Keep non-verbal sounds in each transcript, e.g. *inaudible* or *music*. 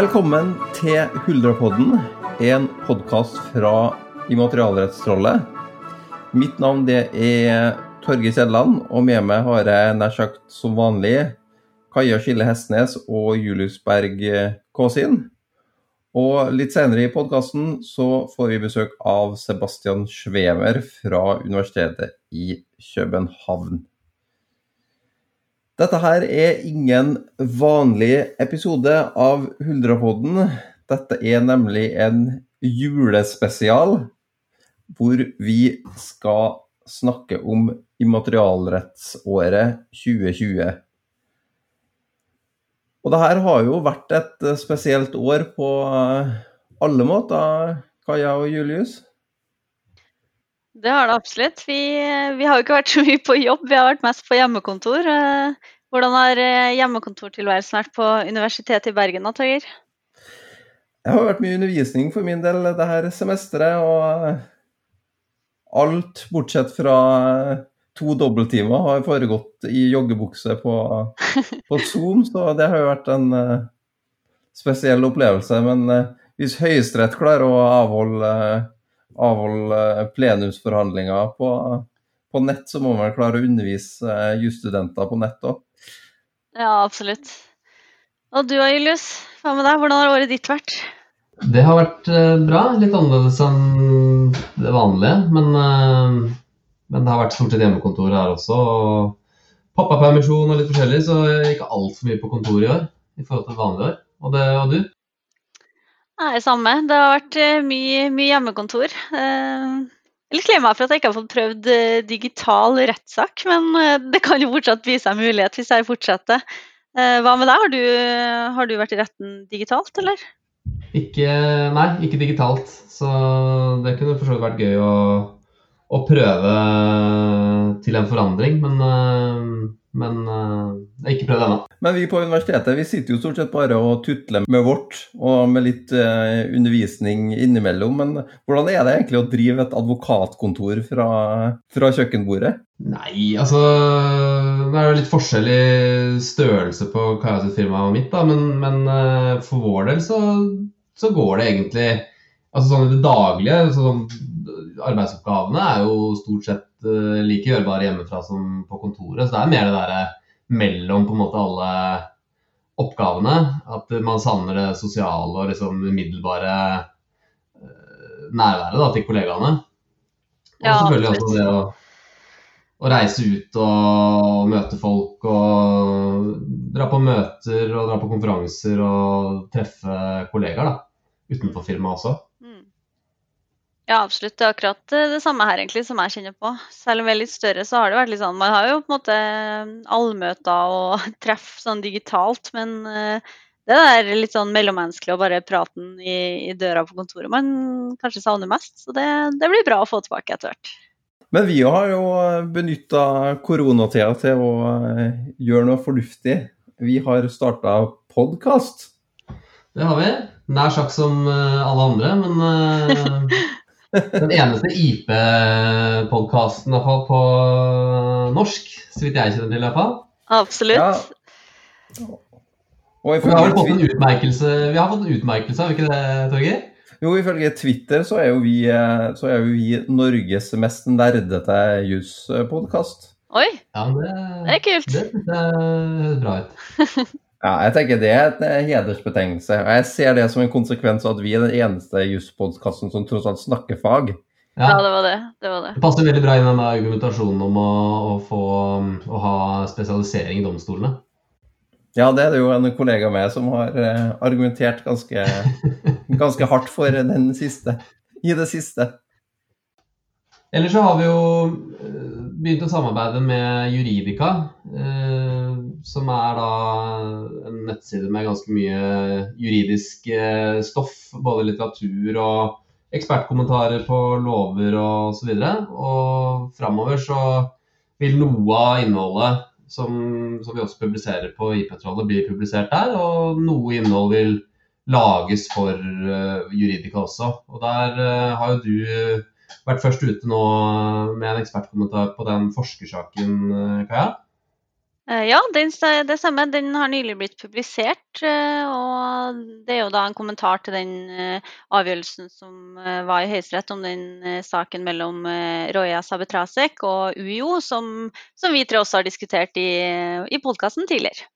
Velkommen til Huldrepodden, en podkast fra Immaterialrettstrollet. Mitt navn det er Torgeir Kjelland, og med meg har jeg nær sagt som vanlig Kaja Skille Hestnes og Julius Berg Kåsin. Og litt senere i podkasten så får vi besøk av Sebastian Schwemer fra Universitetet i København. Dette her er ingen vanlig episode av Huldrepodden. Dette er nemlig en julespesial hvor vi skal snakke om immaterialrettsåret 2020. Og det her har jo vært et spesielt år på alle måter, Kaja og Julius? Det har det absolutt. Vi, vi, har jo ikke vært så mye på jobb, vi har vært mest på hjemmekontor. Eh, hvordan har eh, hjemmekontortilværelsen vært på Universitetet i Bergen da, Torgeir? Det har vært mye undervisning for min del det her semesteret. Og alt bortsett fra to dobbelttimer har foregått i joggebukse på, *laughs* på Zoom, så det har jo vært en spesiell opplevelse. Men hvis Høyesterett klarer å avholde avholde plenumsforhandlinger på, på, nett, så må man klare å undervise eh, jusstudenter på nett òg. Ja, absolutt. Og du Julius, hva med deg? Hvordan har året ditt vært? Det har vært eh, bra. Litt annerledes enn det vanlige. Men, eh, men det har vært stort sett hjemmekontor her også. Pappapermisjon og litt forskjellig, så ikke altfor mye på kontor i år i forhold til et vanlig år. Og, det, og du? Nei, samme. Det har vært eh, mye, mye hjemmekontor. Eh, jeg litt lei meg for at jeg ikke har fått prøvd eh, digital rettssak, men det kan jo fortsatt by seg mulighet hvis jeg fortsetter. Hva med deg, har du, har du vært i retten digitalt, eller? Ikke, nei, ikke digitalt. Så det kunne for så vidt vært gøy å, å prøve til en forandring. Men men jeg har ikke prøvd ennå. Men vi på universitetet vi sitter jo stort sett bare og tutler med vårt, og med litt eh, undervisning innimellom. Men hvordan er det egentlig å drive et advokatkontor fra, fra kjøkkenbordet? Nei, altså Det er jo litt forskjellig størrelse på Kaja sitt og mitt, da. Men, men uh, for vår del så, så, går det egentlig Altså sånn i det daglige sånn, Arbeidsoppgavene er jo stort sett uh, like gjørbare hjemmefra som på kontoret. Så det er mer det derre mellom på en måte alle oppgavene. At man savner det sosiale og liksom umiddelbare uh, nærværet da, til kollegaene. Og ja, selvfølgelig også det å, å, reise ut og møte folk og dra på møter og dra på konferanser og treffe kollegaer da, utenfor firmaet også. Ja, absolutt. Det er akkurat eh, det samme her egentlig som jeg kjenner på. Selv om vi er litt større, så har det vært litt sånn Man har jo på en måte eh, allmøter og *laughs* treff sånn digitalt, men eh, det er litt sånn mellommenneskelig og bare praten i, i, døra på kontoret man kanskje savner mest. Så det, det blir bra å få tilbake etter hvert. Men vi har jo benytta koronatida til å gjøre noe fornuftig. Vi har starta podkast. Det har vi. Nær sagt som alle andre, men *laughs* Den eneste IP-podkasten på norsk, så vidt jeg kjenner til i hvert fall. Absolutt. Ja. Og vi har vel fått en utmerkelse, vi har fått en utmerkelse, har vi ikke det, Torgeir? Jo, ifølge Twitter så er jo vi, så er jo vi Norges mest nerdete juspodkast. Oi! Ja, det, det er kult. Det, det høres bra ut. *laughs* Ja, jeg tenker Det er en eh, hedersbetegnelse. og Jeg ser det som en konsekvens av at vi er den eneste jusspodkasten som tross alt snakker fag. Ja. ja, det var det. Det, var det. det passer veldig bra inn i den argumentasjonen om å, å, få, å ha spesialisering i domstolene. Ja, det er det jo en kollega med som har eh, argumentert ganske, *laughs* ganske hardt for den siste, i det siste. Ellers så har vi jo eh, begynt å samarbeide med Juridika, eh, som er da en nettside med ganske mye juridisk eh, stoff. Både litteratur og ekspertkommentarer på lover og så videre. Og framover så vil noe av innholdet som, som vi også publiserer på IP-trollet, bli publisert der. Og noe innhold vil lages for Juridika også. Og der har jo du vært først ute nå med en ekspertkommentar på den forskersaken, eh, Kaja? Eh, ja, den, det stemmer. Den har nylig blitt publisert. Eh, og det er jo da en kommentar til den avgjørelsen som var i Høyesterett om den saken mellom Roya Sabetrasek og UiO, som, som, vi tre også har diskutert i, i podkasten tidligere.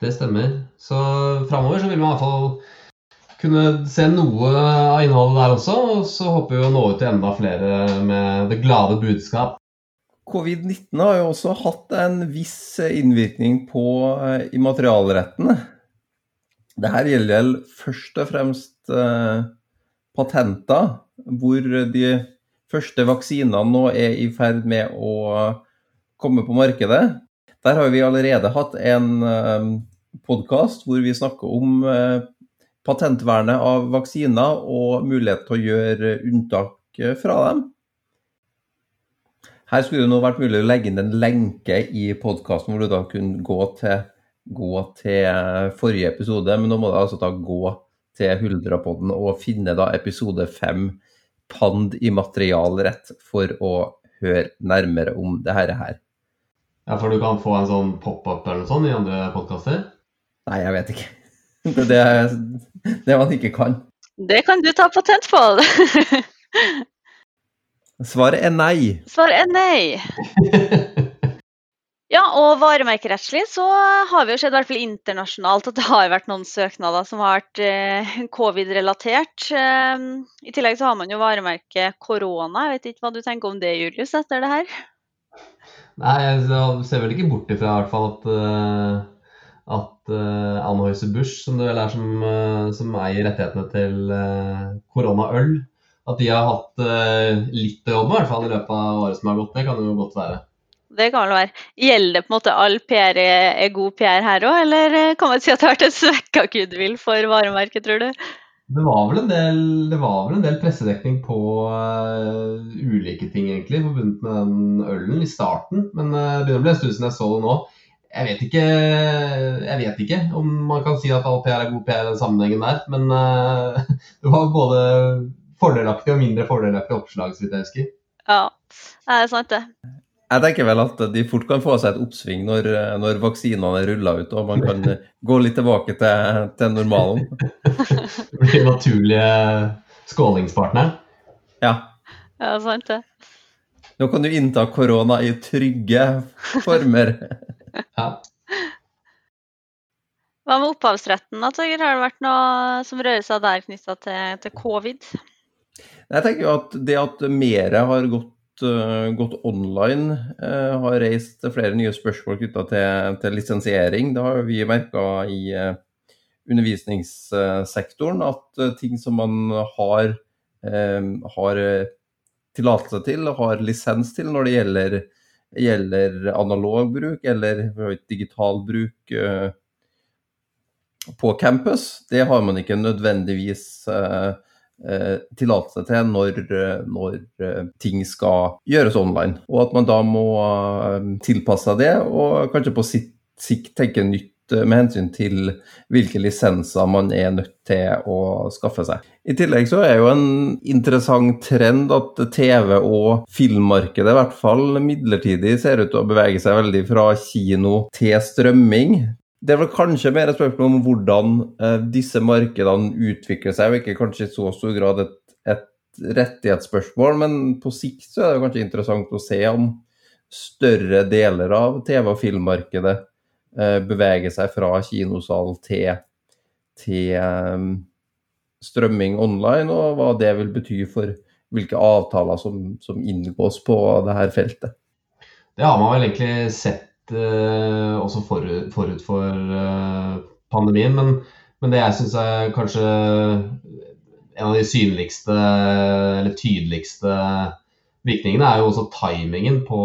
Det stemmer. Så framover så vil man i hvert fall kunne se noe av innholdet der også. Og så håper vi å nå ut til enda flere med det glade budskap. Covid-19 har jo også hatt en viss innvirkning på immaterialrettene. Dette gjelder først og fremst eh, patenter, hvor de første vaksinene nå er i ferd med å komme på markedet. Der har vi allerede hatt en eh, podkast hvor vi snakker om eh, patentvernet av vaksiner og mulighet til å gjøre unntak fra dem. Her skulle det nå vært mulig å legge inn en lenke i podkasten hvor du da kunne gå til gå til forrige episode, men nå må du altså da gå til Huldrapodden og finne da episode fem, Pand i materialrett, for å høre nærmere om det her. Ja, For du kan få en sånn pop-up eller noe sånt i andre podkaster? Nei, jeg vet ikke. Det det, det man ikke kan. Det kan du ta patent på. *laughs* Svaret er nei. Svaret er nei. *laughs* Ja, og varemerkerettslig så har vi jo sett, i hvert fall internasjonalt, at det har vært noen søknader som har vært eh, covid-relatert. Eh, I tillegg så har man jo varemerket korona. Jeg vet ikke hva du tenker om det, Julius, etter det her? Nei, jeg ser vel ikke bort ifra i hvert fall at, uh, at uh, Anheuser-Busch, som det som, uh, som eier rettighetene til uh, koronaøl, at de har hatt litt å jobbe med i hvert fall i løpet av året som har gått. Det kan jo godt være. Det kan vel være. Gjelder det på en måte all PR er god PR her òg, eller eh, kan man si at det har vært en svekka goodwill for varemerket, tror du? Det var vel en del, vel en del pressedekning på uh, ulike ting, egentlig, forbundet med den ølen i starten. Men uh, det begynner å bli en stund siden jeg så det nå. Jeg vet, ikke, jeg vet ikke om man kan si at all PR er god PR i den sammenhengen der. Men uh, *laughs* det var både fordelaktig og mindre fordelaktig oppslag, så vidt jeg husker. Ja, det er sant det. Jeg tenker vel at de fort kan få seg et oppsving når, når vaksinene er rulla ut og man kan gå litt tilbake til, til normalen. *laughs* Den naturlige skålingspartneren. Ja. Ja, sant det. Nå kan du innta korona i trygge former. Ja. Hva med opphavsretten? da, Har det vært noe som rører seg der knytta til, til, covid? Jeg tenker jo at det at mere har gått uh, gått online, uh, har reist flere nye spørsmål knytta til, til, lisensiering. Det har vi merka i uh, undervisningssektoren, at ting som man har, har tillatelse til, har lisens til når det gjelder, gjelder analog bruk eller digital bruk på campus, det har man ikke nødvendigvis uh, Eh, tillatelse til når, eh, når, eh, ting skal gjøres online. Og at man da må tilpasse seg det, og kanskje på sikt tenke nytt med hensyn til hvilke lisenser man er nødt til å skaffe seg. I tillegg så er jo en interessant trend at TV- og filmmarkedet i hvert fall midlertidig ser ut til å bevege seg veldig fra kino til strømming. Det er vel kanskje mer et spørsmål om hvordan eh, disse markedene utvikler seg, og ikke kanskje i så stor grad et, et, rettighetsspørsmål. Men på sikt så er det kanskje interessant å se om større deler av TV- og filmmarkedet eh, beveger seg fra kinosal til, til eh, strømming online, og hva det vil bety for hvilke avtaler som, som inngås på dette feltet. Det har man vel egentlig sett eh, også forut, forut for eh, pandemien. Men, men, det jeg syns er kanskje en av de synligste eller tydeligste virkningene, er jo også timingen på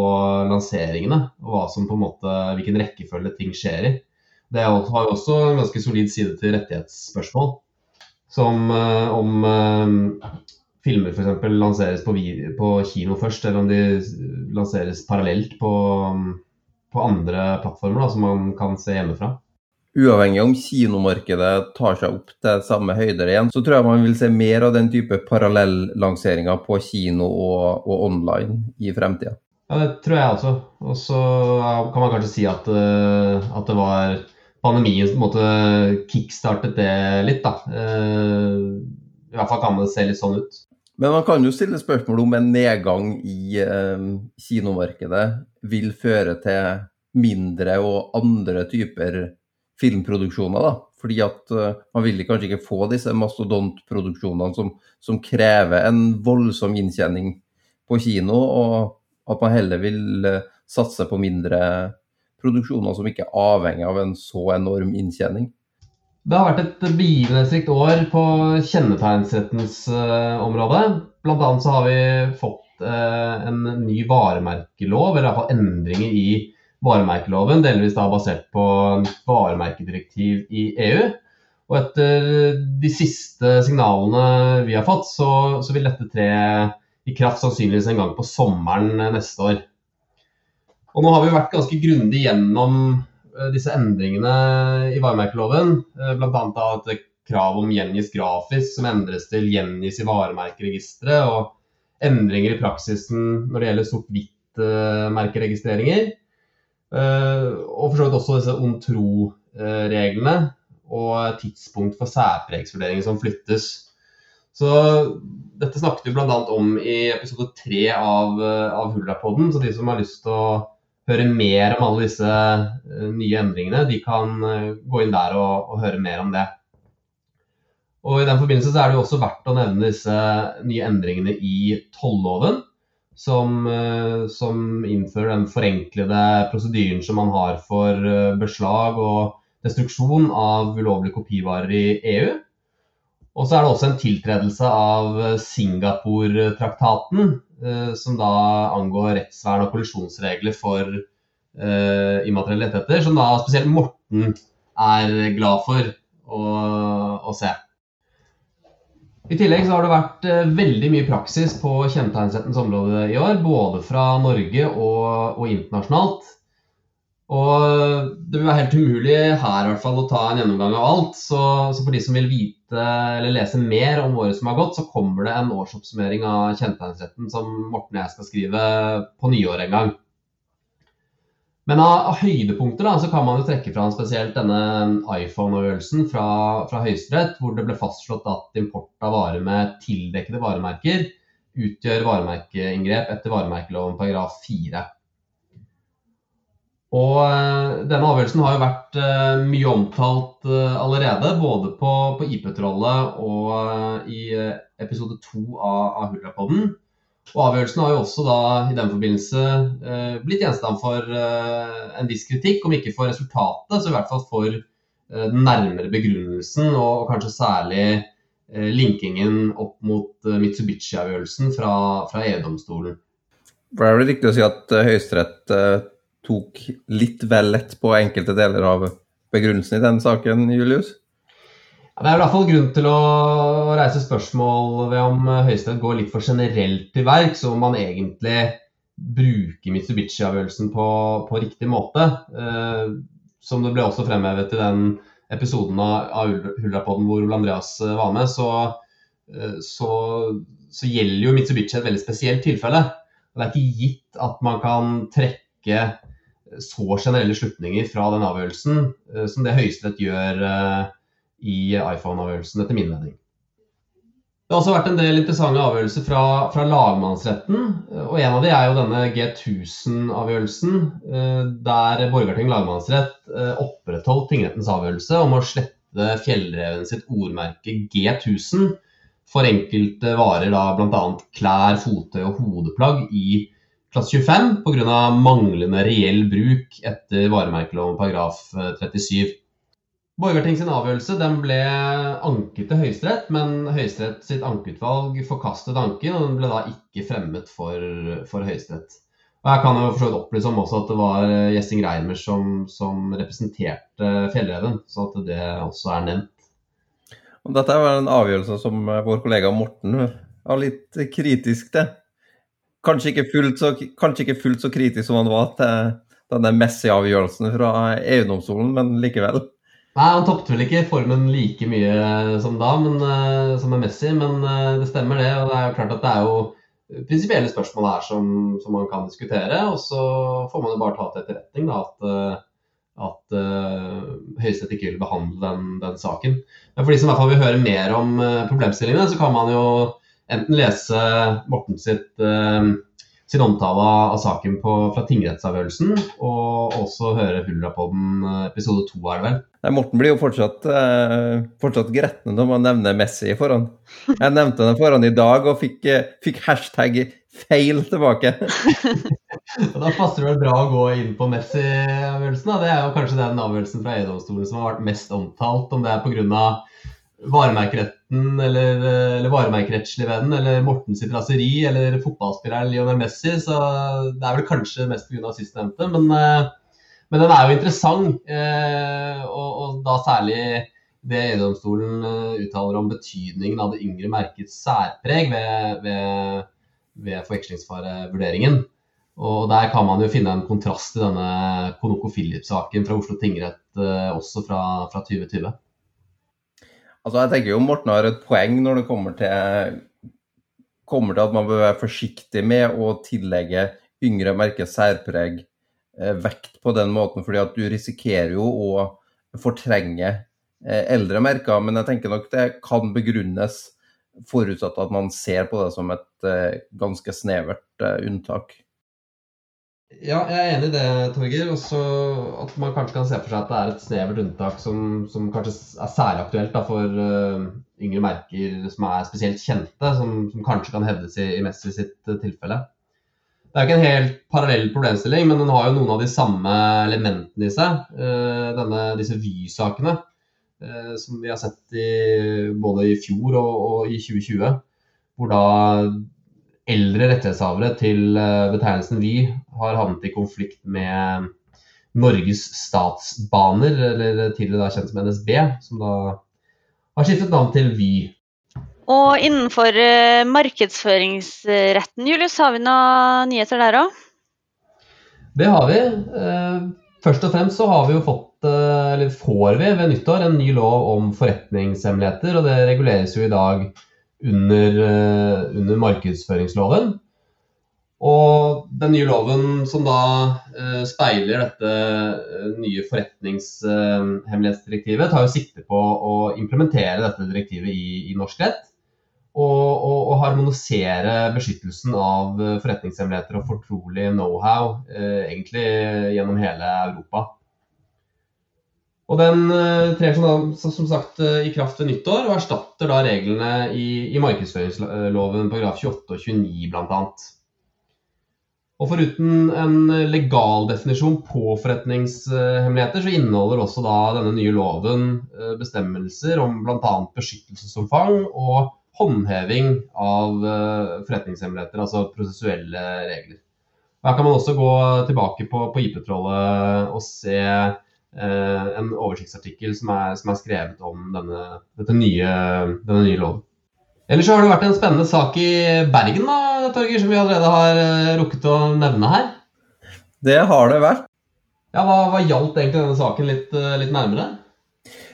lanseringene. Og måte, hvilken rekkefølge ting skjer i. Det har jo også en ganske solid side til rettighetsspørsmål. Som uh, om filmer f.eks. lanseres på, på, kino først, eller om de lanseres parallelt på, på andre plattformer da, som man kan se hjemmefra. Uavhengig om kinomarkedet tar seg opp til samme høyder igjen, så tror jeg man vil se mer av den type parallellanseringer på kino og, og online i fremtida. Ja, det tror jeg også. Og så kan man kanskje si at, eh, at det var pandemien måte kickstartet det litt, da. I hvert fall kan det se litt sånn ut. Men man kan jo stille spørsmål om en nedgang i eh, kinomarkedet vil føre til mindre og andre typer filmproduksjoner. da. Fordi at uh, man ville kanskje ikke få disse mastodontproduksjonene som, som krever en voldsom inntjening på kino, og at man heller vil uh, satse på mindre produksjoner som ikke er avhengig av en så enorm inntjening. Det har vært et begivenhetsrikt år på kjennetegnsrettens uh, område. Blant annet så har vi fått en ny varemerkelov, eller iallfall endringer i varemerkeloven, delvis da basert på varemerkedirektiv i EU. Og etter de siste signalene vi har fått, så, så vil dette tre i kraft sannsynligvis en gang på sommeren neste år. Og nå har vi vært ganske grundig gjennom Eh, disse endringene i varemerkeloven, eh, bl.a. at krav om gjengis grafisk som endres til gjengis i varemerkeregisteret, og endringer i praksisen når det gjelder sort-hvitt-merkeregistreringer. Eh, og for så vidt også disse ontro-reglene og tidspunkt for særpregsvurderinger som flyttes. Så dette snakket vi bl.a. om i episode tre av, av Hullapodden. så de som har lyst til å høre mer om alle disse eh, nye endringene, de kan eh, gå inn der og, og, høre mer om det. Og I den forbindelse er det jo også verdt å nevne disse nye endringene i tolloven. Som, eh, som, innfører den forenklede prosedyren som man har for beslag og destruksjon av ulovlige kopivarer i EU. Og så er det også en tiltredelse av Singapore-traktaten, Eh, som da angår rettsvern og kollisjonsregler for immaterielle rettigheter, som da spesielt Morten er glad for å, å se. I tillegg så har det vært uh, veldig mye praksis på kjennetegnsrettens område i år, både fra Norge og, og internasjonalt. Og det vil være helt umulig her i hvert fall å ta en gjennomgang av alt. Så, så, for de som vil vite eller lese mer om året som har gått, så kommer det en årsoppsummering av kjennetegnsretten som Morten og jeg skal skrive på nyåret en gang. Men av, av høydepunkter da, så kan man jo trekke fram spesielt denne iPhone-avgjørelsen fra, fra Høyesterett, hvor det ble fastslått at import av varer med tildekkede varemerker utgjør varemerkeinngrep etter varemerkeloven paragraf 4. Og eh, denne avgjørelsen har jo vært uh, mye omtalt uh, allerede, både på, på IP-trollet og i episode to av, av Hullrapodden. Og avgjørelsen har jo også da i den forbindelse blitt gjenstand for en viss kritikk, om ikke for resultatet, så i hvert fall for den nærmere begrunnelsen, og, og kanskje særlig linkingen opp mot Mitsubishi-avgjørelsen fra, fra EU-domstolen. Det er vel riktig å si at Høyesterett tok litt vel lett på enkelte deler av begrunnelsen i den saken, Julius? Det er i hvert fall grunn til å reise spørsmål ved om Høyesterett går litt for generelt til verks, og om man egentlig bruker Mitsubishi-avgjørelsen på, på, riktig måte. Eh, som det ble også fremhevet i den episoden av, Hullrapodden hvor Ole Andreas eh, var med, så, eh, så, så, gjelder jo Mitsubishi et veldig spesielt tilfelle. Det er ikke gitt at man kan trekke så generelle slutninger fra den avgjørelsen eh, som det Høyesterett gjør eh, i iPhone-avgjørelsen, etter min mening. Det har også vært en del interessante avgjørelser fra, fra lagmannsretten. og En av de er jo denne G1000-avgjørelsen, eh, der Borgarting lagmannsrett opprettholdt tingrettens avgjørelse om å slette fjellreven sitt ordmerke G1000 for enkelte varer, bl.a. klær, fottøy og hodeplagg i klasse 25 pga. manglende reell bruk etter varemerkeloven paragraf 37. Eh, Borgarting sin avgjørelse den ble anket til Høyesterett, men Høyesterett sitt ankeutvalg forkastet anken, og den ble da ikke fremmet for, for Høyesterett. Og Jeg kan jo for opplyse om også at det var Gjessing Jessing Reimer som, som representerte Fjellreven, så at det også er nevnt. Og dette var en avgjørelse som vår kollega Morten var litt kritisk til. Kanskje ikke fullt så, ikke fullt så kritisk som han var til denne Messi-avgjørelsen fra EU-domstolen, men likevel. Nei, Han tapte vel ikke formen like mye som da, men, uh, som med Messi, men uh, det stemmer det. og Det er jo klart at det er jo prinsipielle spørsmål her som, som, man kan diskutere. Og så får man jo bare ta til etterretning da, at, at uh, Høyesterett ikke vil behandle den, den, saken. Men for de som i hvert fall vil høre mer om problemstillingene, så kan man jo enten lese Morten sitt, uh, sin omtale av saken på, fra tingrettsavgjørelsen, og også høre Hullrapodden episode to, er det vel? Nei, Morten blir jo fortsatt, eh, fortsatt gretten når man nevner Messi i forhånd. Jeg nevnte den forhånd i dag og fikk, fikk hashtag feil tilbake. *laughs* da passer det vel bra å gå inn på Messi-avgjørelsen. Det er jo kanskje den avgjørelsen fra EU-domstolen som har vært mest omtalt. Om det er pga. Varemerkeretten eller, eller varemerkerettslig ved den, eller Morten sitt raseri, eller fotballspilleren Lionel Messi. Så det er vel kanskje mest pga. sistnevnte. Men, eh, men den er jo interessant, eh, og, og da særlig det EU-domstolen eh, uttaler om betydningen av det yngre merkets særpreg ved, ved ved forvekslingsfarevurderingen. Og Der kan man jo finne en kontrast til denne Konoko Philip-saken fra Oslo tingrett, også fra, fra 2020. Altså jeg tenker jo Morten har et poeng når det kommer til, kommer til at man bør være forsiktig med å tillegge yngre merker særpreg eh, vekt på den måten, fordi at du risikerer jo å fortrenge eh, eldre merker. Men jeg tenker nok det kan begrunnes forutsatt at man ser på det som et uh, ganske snevert uh, unntak. Ja, jeg er enig i det, Torger. Også at man kanskje kan se for seg at det er et snevert unntak som, som kanskje er særlig aktuelt da, for uh, yngre merker som er spesielt kjente, som, som kanskje kan hevdes i, i Messi sitt tilfelle. Det er jo ikke en helt parallell problemstilling, men den har jo noen av de samme elementene i seg. Denne, disse Vy-sakene som vi har sett i, både i fjor og, og, i 2020. Hvor da eldre rettighetshavere til eh, betegnelsen Vy har havnet i konflikt med Norges Statsbaner, eller tidligere da kjent som NSB, som da har skiftet navn til Vy. Og innenfor uh, markedsføringsretten, Julius, har vi noen nyheter der òg? Det har vi. Først og fremst så har vi jo fått Eh, eller får vi ved nyttår en ny lov om forretningshemmeligheter. og Det reguleres jo i dag under, eh, under markedsføringsloven. Og den nye loven som da uh, speiler dette uh, nye forretningshemmelighetsdirektivet, tar jo sikte på å implementere dette direktivet i, i norsk rett. Og, og, og, harmonisere beskyttelsen av forretningshemmeligheter og fortrolig know-how egentlig gjennom hele Europa. Og Den uh, trer som, som, sagt uh, i kraft ved nyttår og erstatter da reglene i, i markedsføringsloven paragraf 28 og 29 bl.a. Og Foruten en legal definisjon på forretningshemmeligheter, så inneholder også da denne nye loven uh, bestemmelser om bl.a. beskyttelsesomfang og håndheving av forretningshemmeligheter, altså prosessuelle regler. Her kan man også gå tilbake på, på IP-trollet og se Eh, en oversiktsartikkel som er, som er skrevet om denne, nye, denne nye loven. Ellers så har det vært en spennende sak i Bergen, da, Torger, som vi allerede har eh, rukket å nevne her. Det har det vært. Ja, Hva, hva gjaldt egentlig denne saken litt, eh, litt nærmere?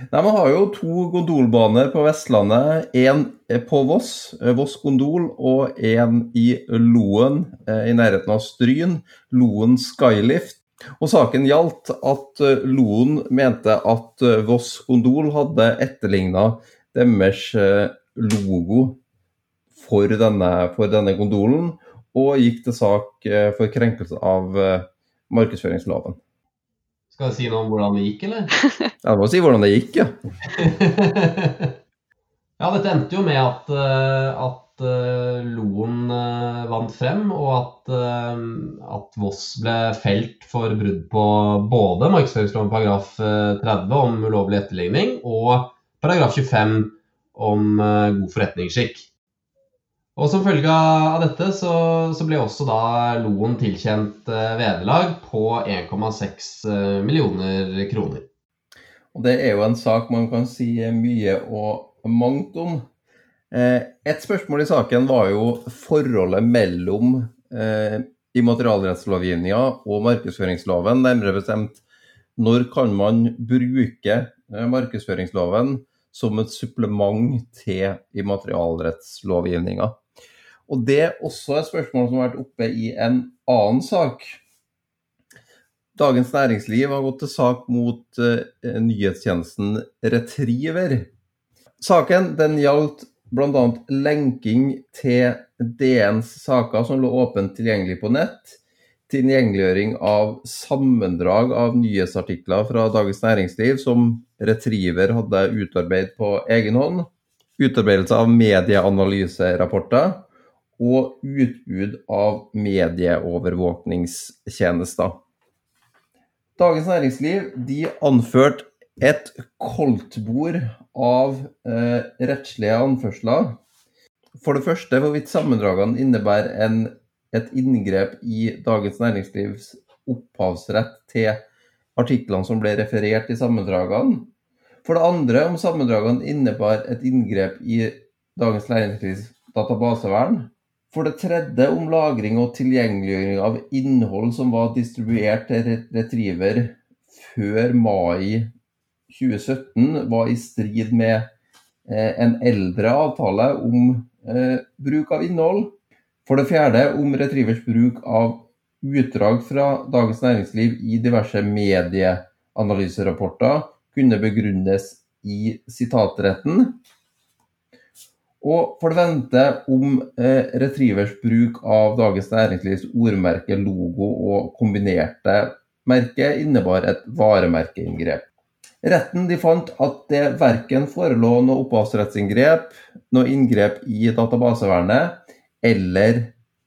Nei, Man har jo to gondolbaner på Vestlandet. Én på Voss, Voss gondol, og én i Loen, i nærheten av Stryn. Loen Skylift. Og Saken gjaldt at eh, Loen mente at eh, Voss Gondol hadde etterligna deres eh, logo for denne, for denne, gondolen, og gikk til sak for krenkelse av markedsføringsloven. Skal jeg si noe om hvordan det gikk, eller? *laughs* Ja, du må si hvordan det gikk, ja. *laughs* ja, dette endte jo med at, at at uh, Loen uh, vant frem, og at, uh, at, Voss ble felt for brudd på både markedsføringsloven paragraf 30 om ulovlig etterligning og paragraf 25 om god forretningsskikk. Og Som følge av dette så, så ble også da Loen tilkjent vederlag på 1,6 millioner kroner. Og Det er jo en sak man kan si mye og mangt om. Eh, et spørsmål i saken var jo forholdet mellom eh, immaterialrettslovgivninga og markedsføringsloven. Nærmere bestemt når kan man bruke eh, markedsføringsloven som et supplement til immaterialrettslovgivninga. Og Det er også et spørsmål som har vært oppe i en annen sak. Dagens Næringsliv har gått til sak mot nyhetstjenesten Retriever. Saken den gjaldt bl.a. lenking til DNs saker som lå åpent tilgjengelig på nett, tilgjengeliggjøring av sammendrag av nyhetsartikler fra Dagens Næringsliv som Retriever hadde utarbeidet på egen hånd, utarbeidelse av medieanalyserapporter og utbud av medieovervåkningstjenester. Dagens Næringsliv de anførte et koldtbord av eh, rettslige anførsler. For det første hvorvidt sammendragene innebærer en, et inngrep i Dagens Næringslivs opphavsrett til artiklene som ble referert i sammendragene. For det andre om sammendragene innebar et inngrep i Dagens Næringslivs databasevern. For det tredje om lagring og tilgjengeliggjøring av innhold som var distribuert til Retriever før mai 2017 var i strid med eh, en eldre avtale om eh, bruk av innhold. For det fjerde om Retrievers bruk av utdrag fra Dagens Næringsliv i diverse medieanalyserapporter kunne begrunnes i sitatretten. Og for det femte om eh, Retrievers bruk av Dagens Næringslivs ordmerke, logo og kombinerte merke innebar et varemerkeinngrep. Retten de fant at det verken forelå noe opphavsrettsinngrep, noe inngrep i databasevernet eller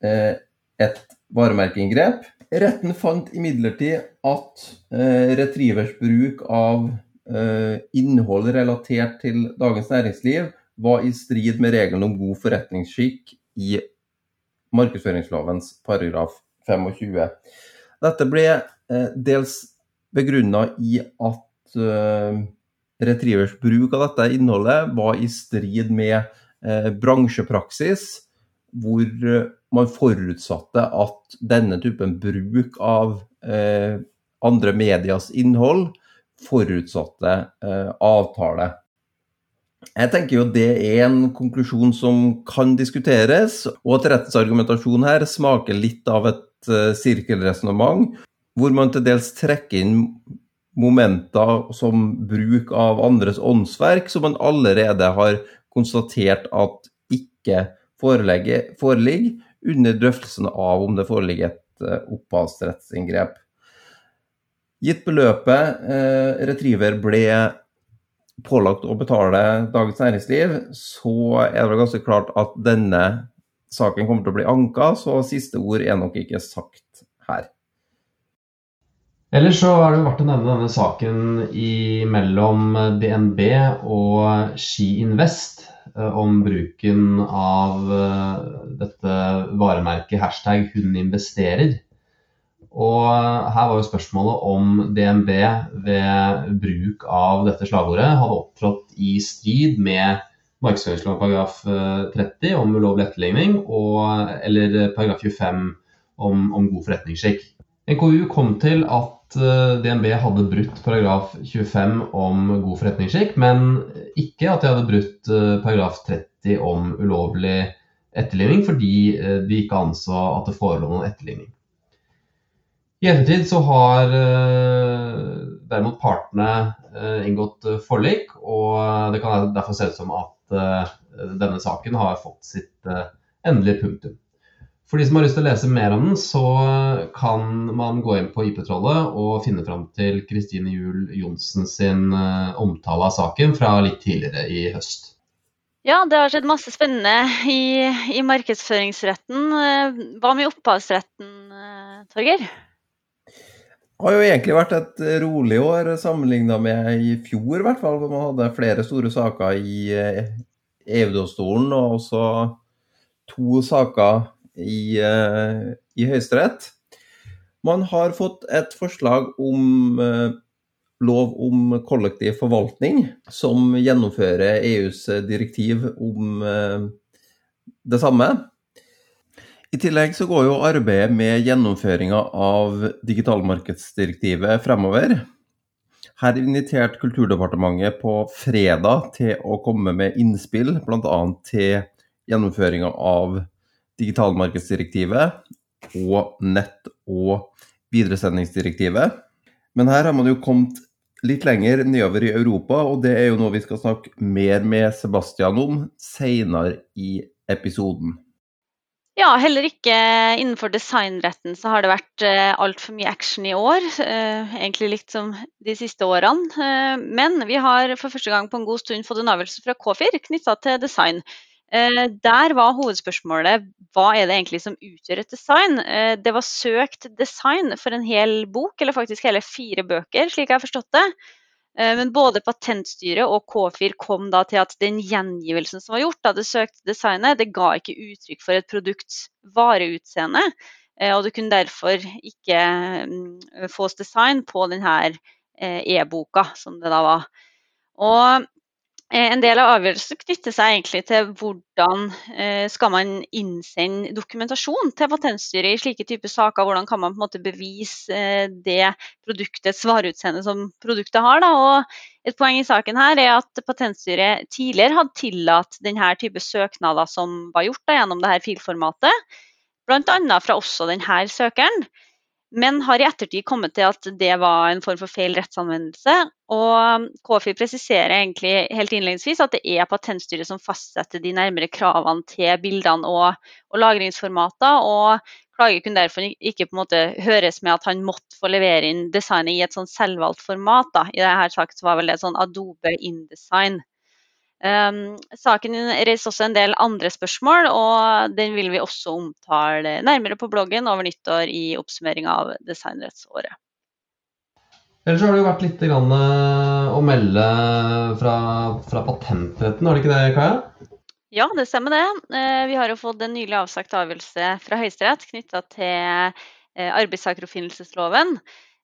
eh, et varemerkeinngrep. Retten fant imidlertid at eh, Retrievers bruk av eh, innhold relatert til Dagens Næringsliv var i strid med reglene om god forretningsskikk i markedsføringslovens paragraf 25. Dette ble eh, dels begrunna i at eh, Retrievers bruk av dette innholdet var i strid med uh, bransjepraksis, hvor man forutsatte at denne typen bruk av andre medias innhold forutsatte avtale. Jeg tenker jo det er en konklusjon som kan diskuteres, og at rettens argumentasjon her smaker litt av et uh, sirkelresonnement, hvor man til dels trekker inn momenter som bruk av andres åndsverk, som man allerede har konstatert at ikke foreligger, under drøftelsen av om det foreligger et uh, opphavsrettsinngrep. Gitt beløpet eh, Retriever ble pålagt å betale Dagens Næringsliv, så er det ganske klart at denne saken kommer til å bli anka, så siste ord er nok ikke sagt her. Ellers så er det verdt å nevne denne saken mellom DNB og Ski Invest eh, om bruken av eh, dette varemerket hashtag 'hun investerer'. Og her var jo spørsmålet om DNB ved bruk av dette slagordet hadde opptrådt i strid med markedsføringsloven paragraf 30 eh, om ulovlig etterligning, og, eller paragraf 25 om, om god forretningsskikk. NKU kom til at eh, DNB hadde brutt paragraf 25 om god forretningsskikk, men ikke at de hadde brutt eh, paragraf 30 om ulovlig etterligning, fordi de ikke anså at det forelå noen etterligning. I ettertid så har eh, derimot partene eh, inngått eh, forlik, og det kan derfor se ut som at denne saken har fått sitt endelige punktum. For de som har lyst til å lese mer om den, så kan man gå inn på IP-trollet og finne fram til Kristine Juel Johnsen sin omtale av saken fra litt tidligere i høst. Ja, det har skjedd masse spennende i, i markedsføringsretten. Hva med opphavsretten, Torgeir? har jo egentlig vært et rolig år sammenligna med i fjor, i hvert fall. Hvor man hadde flere store saker i EU-domstolen, eh, og også to saker i, eh, i Høyesterett. Man har fått et forslag om eh, lov om kollektiv forvaltning, som gjennomfører EUs direktiv om det samme. I tillegg så går jo arbeidet med gjennomføringa av digitalmarkedsdirektivet fremover. Her inviterte Kulturdepartementet på fredag til å komme med innspill, bl.a. til gjennomføringa av digitalmarkedsdirektivet og nett- og videresendingsdirektivet. Men her har man jo kommet litt lenger nedover i Europa, og det er jo noe vi skal snakke mer med Sebastian om senere i episoden. Ja, heller ikke innenfor designretten så har det vært uh, altfor mye action i år. Uh, egentlig likt som de siste årene. Uh, men vi har for første gang på en god stund fått en avgjørelse fra K4 knytta til design. Der var hovedspørsmålet hva er det egentlig som utgjør et design. Det var søkt design for en hel bok, eller faktisk hele fire bøker, slik jeg har forstått det. Eh, men både Patentstyret og K4 kom da til at den gjengivelsen som var gjort av det søkte designet, det ga ikke uttrykk for et produkts vareutseende. Eh, og det kunne derfor ikke mm, fås design på denne eh, e-boka, som det da var. Og Eh, en del av avgjørelsen knytter seg egentlig til hvordan eh, skal man innsende dokumentasjon til Patentstyret i slike typer saker. Hvordan kan man på en måte bevise eh, det produktets vareutseende som produktet har. Da. Og et poeng i saken her er at Patentstyret tidligere hadde tillatt denne type søknader som var gjort da, gjennom dette filformatet, bl.a. fra også denne søkeren men har i ettertid kommet til at det var en form for feil rettsanvendelse. Og KFI presiserer egentlig helt innledningsvis at det er Patentstyret som fastsetter de nærmere kravene til bildene og, og lagringsformater. og Klager kunne derfor ikke på en måte høres med at han måtte få levere inn designet i et sånn selvvalgt format. Da. I dette sagt var vel det sånn Adobe InDesign. Um, saken reiser også en del andre spørsmål, og den vil vi også omtale nærmere på bloggen over nyttår i oppsummeringa av designrettsåret. Ellers har det jo vært litt grann, uh, å melde fra, fra, patentretten, har det ikke det, Kaja? Ja, det stemmer det. Uh, vi har jo fått en nylig avsagt avgjørelse fra Høyesterett knytta til uh, arbeidstakeroppfinnelsesloven.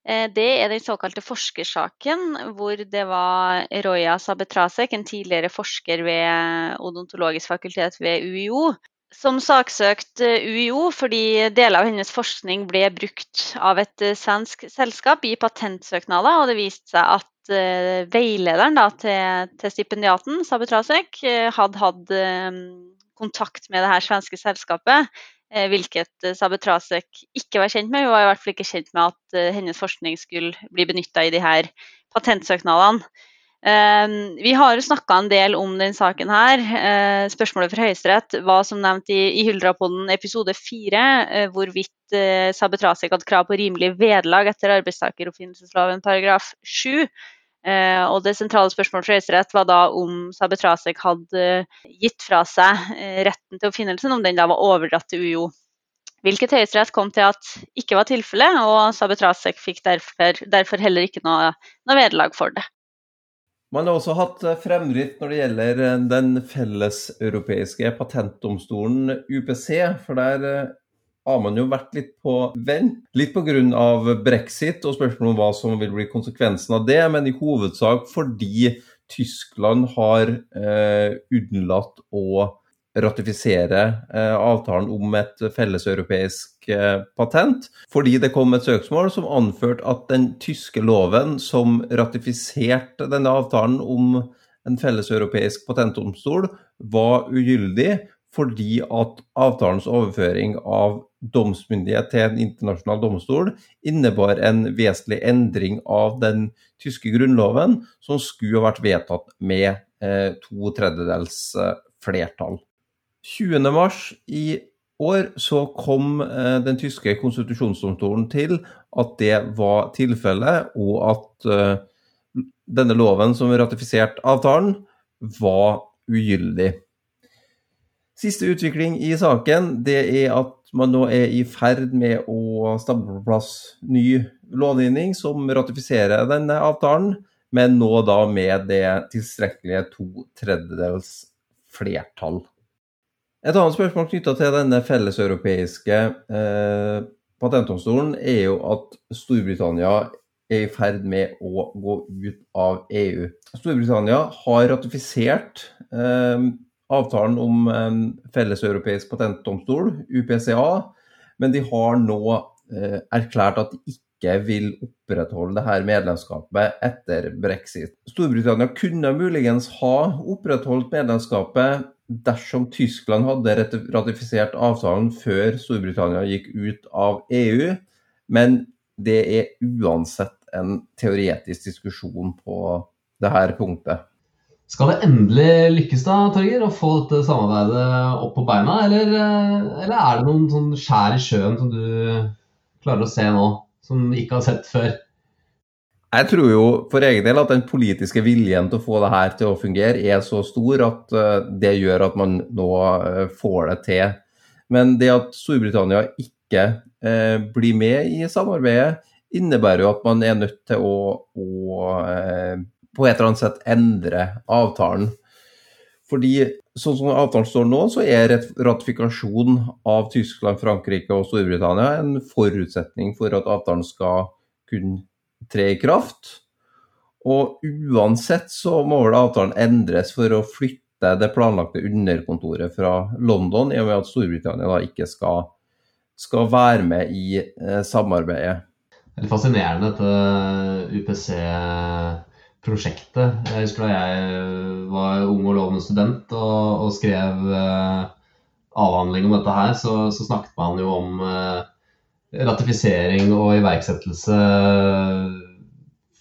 Eh, det er den såkalte forskersaken, hvor det var Roya Sabetrasek, en tidligere forsker ved odontologisk fakultet ved UiO, som saksøkte UiO fordi deler av hennes forskning ble brukt av et eh, svensk selskap i patentsøknader. Og det viste seg at veilederen da, til, til, stipendiaten, Sabetrasek, hadde hatt kontakt med det her svenske selskapet Eh, hvilket eh, Sabetrasek ikke var kjent med. Hun var i hvert fall ikke kjent med at eh, hennes forskning skulle bli benytta i de her patentsøknadene. Vi har snakka en del om den saken her. Spørsmålet for Høyesterett var som nevnt i, Huldrapodden episode fire, hvorvidt Sabetrasek hadde krav på rimelig vederlag etter arbeidstakeroppfinnelsesloven paragraf 7. Eh, og det sentrale spørsmålet for Høyesterett var da om Sabetrasek hadde gitt fra seg eh, retten til oppfinnelsen, om den da var overdratt til UiO. Hvilket Høyesterett kom til at ikke var tilfellet, og Sabetrasek fikk derfor, derfor heller ikke noe, noe vederlag for det. Man har også hatt eh, fremdrift når det gjelder den felleseuropeiske patentdomstolen UPC. For der har man jo vært litt på vent. Litt pga. brexit og spørsmålet om hva som vil bli konsekvensen av det, men i hovedsak fordi Tyskland har eh, unnlatt å ratifisere eh, avtalen om et felleseuropeisk eh, patent, fordi det kom et søksmål som anførte at den tyske loven som ratifiserte denne avtalen om en felleseuropeisk patentdomstol, var ugyldig fordi at avtalens overføring av domsmyndighet til en internasjonal domstol innebar en vesentlig endring av den tyske grunnloven, som skulle ha vært vedtatt med eh, to tredjedels eh, flertall. 20.3 i år så kom eh, den tyske konstitusjonsdomstolen til at det var tilfellet, og at eh, denne loven som ratifiserte avtalen, var ugyldig. Siste utvikling i saken det er at man nå er i ferd med å stable på plass ny lovgivning som ratifiserer denne avtalen, men nå da med det tilstrekkelige to tredjedels flertall. Et annet spørsmål knytta til denne felleseuropeiske eh, patentdomstolen er jo at Storbritannia er i ferd med å gå ut av EU. Storbritannia har ratifisert eh, avtalen om en felleseuropeisk patentdomstol, UPCA, men de har nå eh, erklært at de ikke vil opprettholde dette medlemskapet etter brexit. Storbritannia kunne muligens ha opprettholdt medlemskapet dersom Tyskland hadde ratifisert avtalen før Storbritannia gikk ut av EU, men det er uansett en teoretisk diskusjon på det her punktet. Skal det endelig lykkes da, Torger, å få dette samarbeidet opp på beina, eller, eh, eller er det noen sånn skjær i sjøen som du klarer å se nå, som du ikke har sett før? Jeg tror jo for egen del at den politiske viljen til å få det her til å fungere er så stor at eh, det gjør at man nå eh, får det til. Men det at Storbritannia ikke eh, blir med i samarbeidet, innebærer jo at man er nødt til å, å eh, på et eller annet sett endre avtalen. Fordi sånn som avtalen står nå, så er ratifikasjon av Tyskland, Frankrike og Storbritannia en forutsetning for at avtalen skal kunne tre i kraft. Og uansett så må vel avtalen endres for å flytte det planlagte underkontoret fra London, i og med at Storbritannia da ikke skal, skal være med i eh, samarbeidet. Det er fascinerende dette UPC prosjektet. Jeg husker da jeg var ung og lovende student og, og skrev eh, avhandling om dette her, så, så, snakket man jo om eh, ratifisering og iverksettelse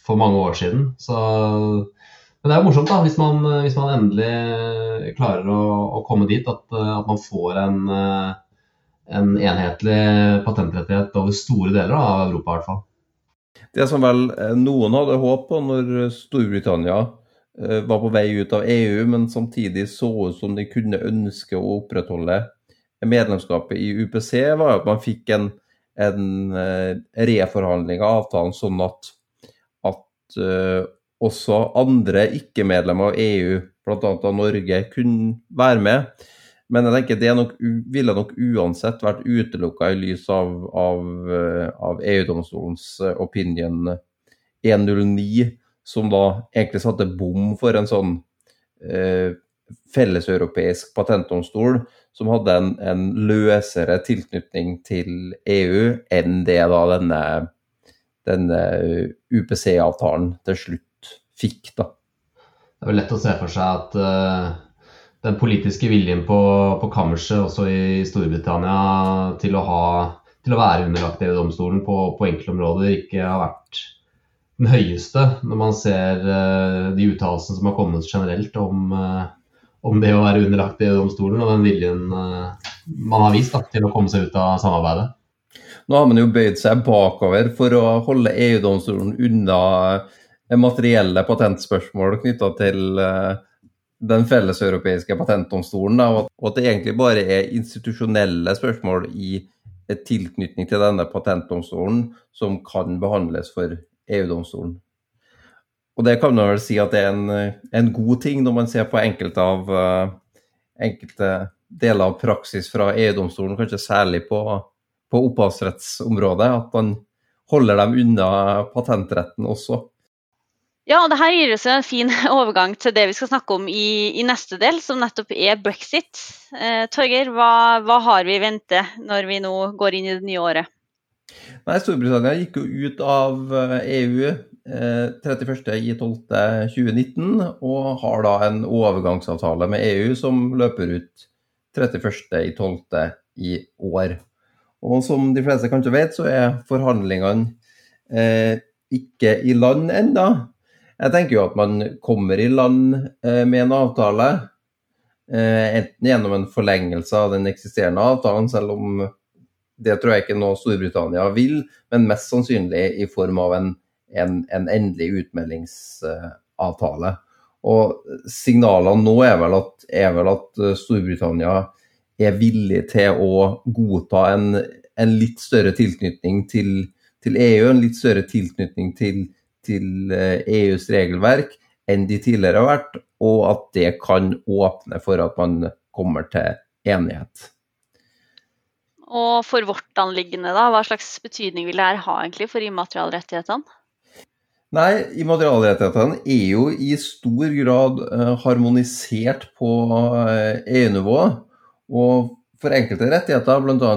for mange år siden. Så, men det er jo morsomt da, hvis man, hvis man endelig klarer å, å komme dit at, at, man får en, en enhetlig patentrettighet over store deler av Europa i hvert fall. Det som vel eh, noen hadde håp på når Storbritannia eh, var på vei ut av EU, men samtidig så ut som de kunne ønske å opprettholde medlemskapet i UPC, var at man fikk en, en eh, reforhandling av avtalen sånn at, at også andre ikke-medlemmer av EU, bl.a. Norge, kunne være med. Men jeg tenker det nok, ville nok uansett vært utelukka i lys av, av, eh, av EU-domstolens eh, opinion 109, som da egentlig satte bom for en sånn eh, felleseuropeisk patentdomstol som hadde en, en, løsere tilknytning til EU enn det da denne, denne UPC-avtalen til slutt fikk. da. Det er vel lett å se for seg at uh den politiske viljen på, på kammerset også i Storbritannia til å, ha, til å være underlagt EU-domstolen på, på enkelte områder ikke har vært den høyeste, når man ser uh, de uttalelsene som har kommet generelt om, uh, om det å være underlagt EU-domstolen, og den viljen uh, man har vist da, til å komme seg ut av samarbeidet. Nå har man jo bøyd seg bakover for å holde EU-domstolen unna materielle patentspørsmål knytta til den felleseuropeiske patentdomstolen, og at det egentlig bare er institusjonelle spørsmål i tilknytning til denne patentdomstolen som kan behandles for EU-domstolen. Og det kan man vel si at det er en, en god ting når man ser på enkelte av uh, enkelte deler av praksis fra EU-domstolen, kanskje særlig på, på opphavsrettsområdet, at man holder dem unna patentretten også. Ja, og det her gir oss en fin *laughs* overgang til det vi skal snakke om i, i neste del, som nettopp er brexit. Eh, Torgeir, hva, hva, har vi i vente når vi nå går inn i det nye året? Nei, Storbritannia gikk jo ut av EU eh, 31.12.2019 e og har da en overgangsavtale med EU som løper ut 31.12. i år. Og som de fleste kanskje vet, så er forhandlingene eh, ikke i land enda. Jeg tenker jo at man kommer i land eh, med en avtale, eh, enten gjennom en forlengelse av den eksisterende avtalen, selv om det tror jeg ikke nå Storbritannia vil, men mest sannsynlig i form av en, en, en endelig utmeldingsavtale. Og signalene nå er vel, at, er vel at, Storbritannia er villig til å godta en, en litt større tilknytning til, til, EU, en litt større tilknytning til til EUs eh, e regelverk enn de tidligere har vært, og at det kan åpne for at man kommer til enighet. Og for vårt anliggende, da, hva slags betydning vil det her ha egentlig for immaterialrettighetene? Nei, immaterialrettighetene er jo i stor grad uh, harmonisert på EU-nivå. Og for enkelte rettigheter, bl.a.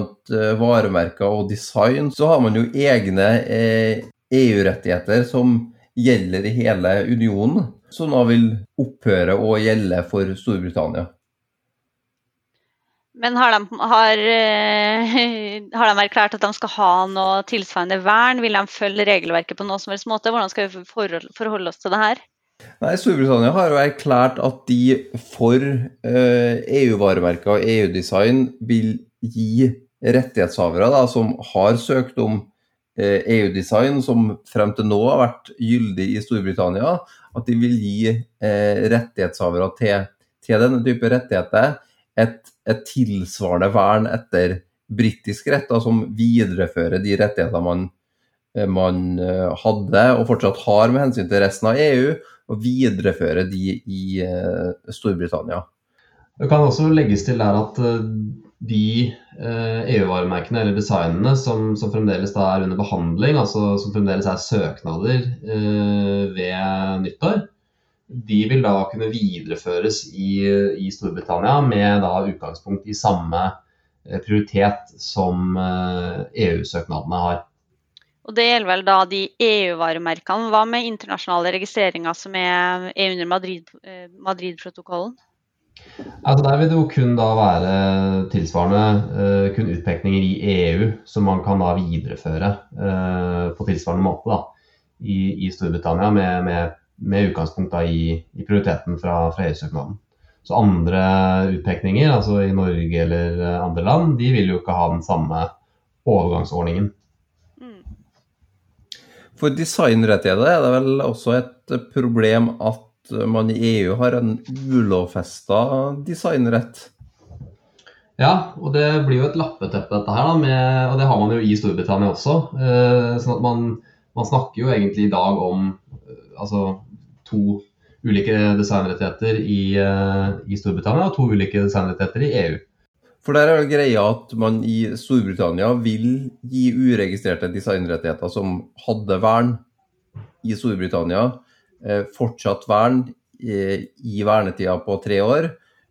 Varemerker og design, så har man jo egne EU-rettigheter som gjelder i hele unionen, som da vil opphøre å gjelde for Storbritannia. Men har de, har, har de, erklært at de skal ha noe tilsvarende vern? Vil de følge regelverket på noen som helst måte? Hvordan skal vi forholde oss til det her? Nei, Storbritannia har jo erklært at de for EU-varemerker og EU-design vil gi rettighetshavere da, som har søkt om EU-design, som frem til nå har vært gyldig i Storbritannia, at de vil gi rettighetshavere til, til denne type rettigheter et, et tilsvarende vern etter britisk rett, da, som viderefører de rettigheter man, eh, man, eh, hadde og fortsatt har med hensyn til resten av EU, og viderefører de i eh, Storbritannia. Det kan også legges til der at de EU-varemerkene eller designene som, som, fremdeles er under behandling, altså som fremdeles er søknader uh, ved nyttår, de vil da kunne videreføres i, i Storbritannia med da utgangspunkt i samme eh, prioritet som EU-søknadene eh, e har. Og Det gjelder vel da de EU-varemerkene. Hva med internasjonale registreringer som er, er under Madrid-protokollen? Madrid altså der vil det jo kun da være tilsvarende kun utpekninger i EU som man kan da videreføre på tilsvarende måte da, i, i Storbritannia med, med med utgangspunkt i, i, prioriteten fra, fra EU-søknaden. Så andre utpekninger, altså i Norge eller eh, andre land, de vil jo ikke ha den samme overgangsordningen. Mm. For designrettigheter er det vel også et problem at man i EU har en ulovfesta designrett? Ja, og det blir jo et lappeteppe dette her, da, med, og det har man jo i Storbritannia også. Eh, sånn at man, man, snakker jo egentlig i dag om eh, altså to ulike designrettigheter i, eh, i, Storbritannia og to ulike designrettigheter i EU. For der er det greia at man i Storbritannia vil gi uregistrerte designrettigheter som hadde vern i Storbritannia, fortsatt vern i vernetida på tre år,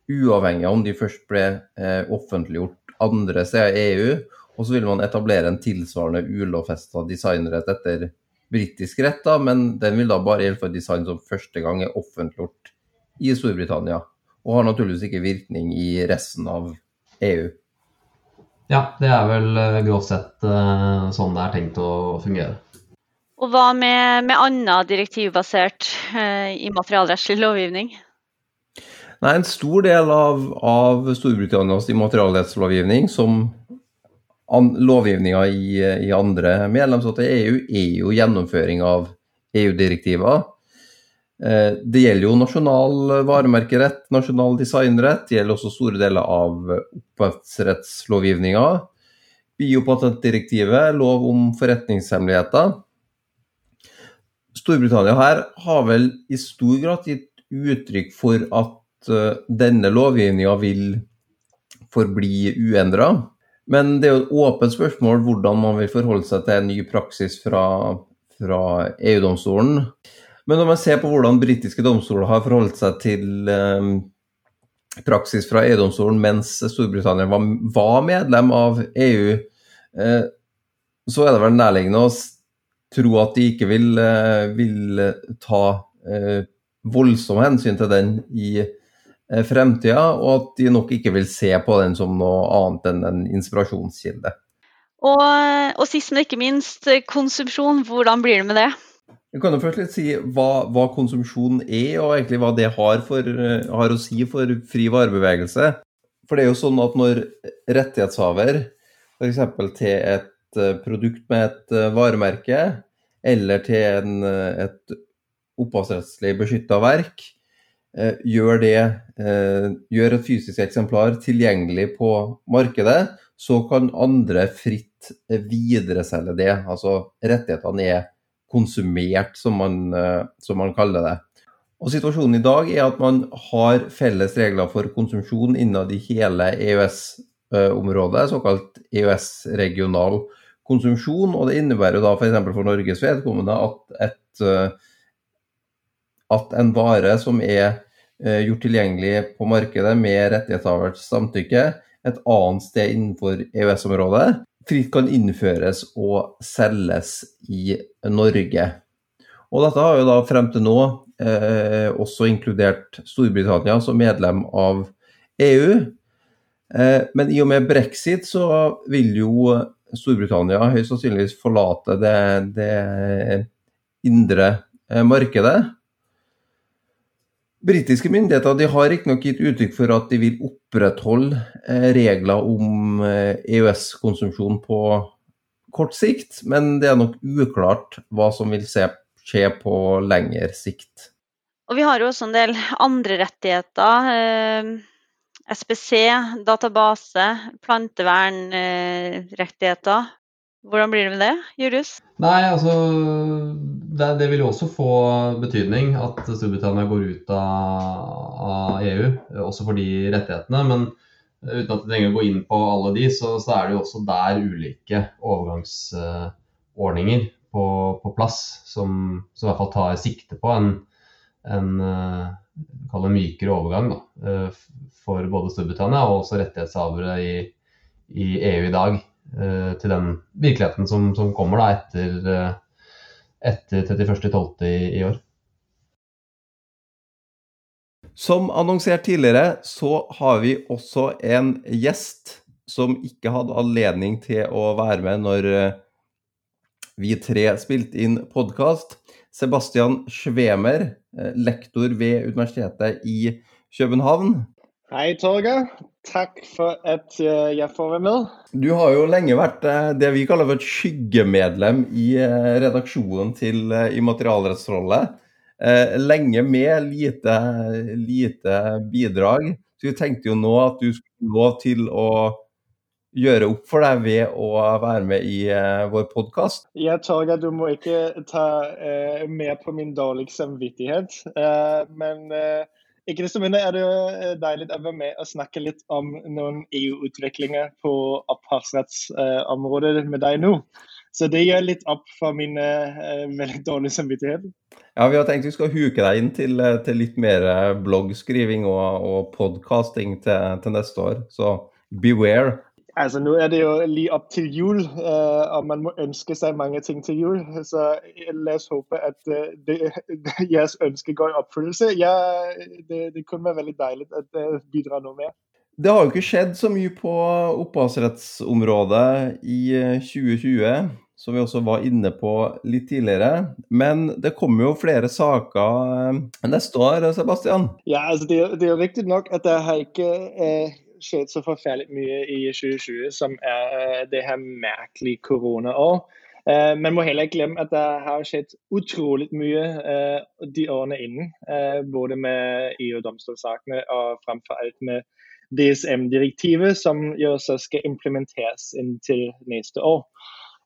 uavhengig av om de først ble eh, offentliggjort andre steder i EU. Og så vil man etablere en tilsvarende ulovfesta designrett etter britisk rett, da, men den vil da bare gjelde for design som første gang er offentliggjort i Storbritannia. Og har naturligvis ikke virkning i resten av EU. Ja, det er vel grovt sett sånn det er tenkt å fungere. Og hva med, med annen direktivbasert i immaterialrettslig lovgivning? Nei, En stor del av, av Storbritannias immaterialrettslovgivning, som lovgivninga i, i, andre medlemsstater i EU er jo gjennomføring av EU-direktiver. Eh, det gjelder jo nasjonal varemerkerett, nasjonal designrett. Det gjelder også store deler av opphavsrettslovgivninga. Biopatentdirektivet, lov om forretningshemmeligheter. Storbritannia her har vel i stor grad gitt uttrykk for at eh, denne lovgivninga vil forbli uendra. Men det er jo et åpent spørsmål hvordan man vil forholde seg til en ny praksis fra, fra EU-domstolen. Men når man ser på hvordan britiske domstoler har forholdt seg til eh, praksis fra EU-domstolen mens Storbritannia var, var, medlem av EU, eh, så er det vel nærliggende å tro at de ikke vil, eh, vil ta eh, voldsomme hensyn til den i Eh, fremtida, og at de nok ikke vil se på den som noe annet enn en inspirasjonskilde. Og, og sist, men ikke minst, konsumsjon. Hvordan blir det med det? Jeg kan jo først litt si hva, hva konsumsjon er, og egentlig hva det har, for, har, å si for fri varebevegelse. For det er jo sånn at når rettighetshaver, f.eks. til et eh, produkt med et eh, varemerke, eller til en, et opphavsrettslig beskytta verk, Eh, gjør, det, eh, gjør et fysisk eksemplar tilgjengelig på markedet, så kan andre fritt videreselge det. Altså rettighetene er konsumert, som man, eh, som man kaller det. Og Situasjonen i dag er at man har felles regler for konsumsjon innad i hele EØS-området, såkalt EØS-regional konsumsjon. og Det innebærer da f.eks. For, for Norges vedkommende at et at en vare som er eh, gjort tilgjengelig på markedet med rettighetshavers samtykke et annet sted innenfor EØS-området, fritt kan innføres og selges i Norge. Og dette har jo da frem til nå eh, også inkludert Storbritannia som medlem av EU. Eh, men i og med brexit så vil jo Storbritannia høyst sannsynligvis forlate det, det indre eh, markedet. Britiske myndigheter de har riktignok gitt uttrykk for at de vil opprettholde eh, regler om EØS-konsumsjon på kort sikt, men det er nok uklart hva som vil skje på lengre sikt. Og vi har jo også en del andre rettigheter. SPC, database, plantevernrettigheter. Hvordan blir det med det, Julius? Nei, altså det, det, vil jo også få betydning at Storbritannia går ut av, av, EU, også for de rettighetene. Men uten at vi trenger å gå inn på alle de, så, så er det jo også der ulike overgangsordninger på, på plass som, som, i hvert fall tar sikte på en, en mykere overgang. Da, for både Storbritannia og også rettighetshavere i, i, EU i dag eh, til den virkeligheten som, som kommer da etter, eh, etter 31.12. I, i år. Som annonsert tidligere, så har vi også en gjest som ikke hadde anledning til å være med når eh, vi tre spilte inn podkast. Sebastian Schwemer, eh, lektor ved Universitetet i København. Hei, Torgeir. Takk for at eh, jeg får være med. Du har jo lenge vært eh, det vi kaller for et skyggemedlem i redaksjonen til Immaterialrettsrollet. Lenge med lite, lite bidrag. Så vi tenkte jo nå at du skulle lov til å gjøre opp for deg ved å være med i vår podkast. Ja, Torgeir, du må ikke ta uh, med på min dårlige samvittighet. Uh, men uh, ikke desto mindre er det jo deilig å være med og snakke litt om noen EU-utviklinger på opphavsrettsområdet med deg nå. Så det gjør litt opp for min uh, veldig dårlige samvittighet. Ja, Vi har tenkt vi skal huke deg inn til, til litt mer bloggskriving og, og podkasting til, til, neste år. Så beware. Altså, Nå er det jo lige opp til jul, uh, og man må ønske seg mange ting til jul. Så la oss håpe at uh, det, *laughs* deres ønske går i oppfyllelse. Ja, det, det, kunne være veldig deilig å uh, bidra noe mer. Det har jo ikke skjedd så mye på opphavsrettsområdet i 2020, som vi også var inne på litt tidligere. Men det kommer jo flere saker neste år, Sebastian? Ja, altså det, det er jo riktig nok at det har ikke skjedd så forferdelig mye i 2020, som er øh, det her merkelige koronaår. Men man må heller ikke glemme at det har skjedd utrolig mye øh, de årene innen. Både med EU-domstolssakene og framfor alt med DSM-direktivet, som jo så skal implementeres inntil neste år.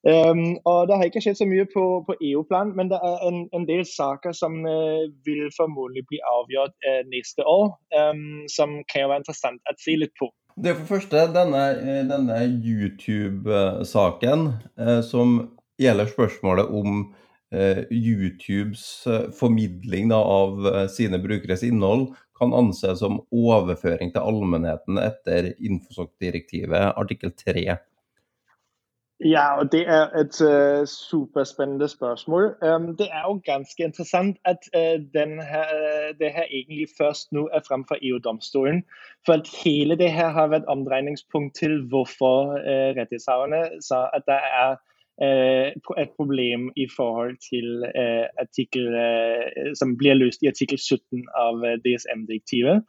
Um, og Det har ikke skjedd så mye på, på EU-plan, men det er en, en del saker som uh, vil formodentlig bli avgjort uh, neste år, um, som kan være interessant å se litt på. Det er for første denne, eh, denne YouTube-saken uh, som gjelder spørsmålet om YouTubes formidling da, av sine brukeres innhold kan anses som overføring til allmennheten etter Infosok-direktivet artikkel 3. Ja, og det er et uh, superspennende spørsmål. Um, det er jo ganske interessant at uh, her, uh, det her egentlig først nå er frem for EU-domstolen. For at hele det her har vært omdreiningspunkt til hvorfor rettighetshaverne sa at det er et problem i forhold til artikkel som blir løst i artikkel 17 av DSM-direktivet.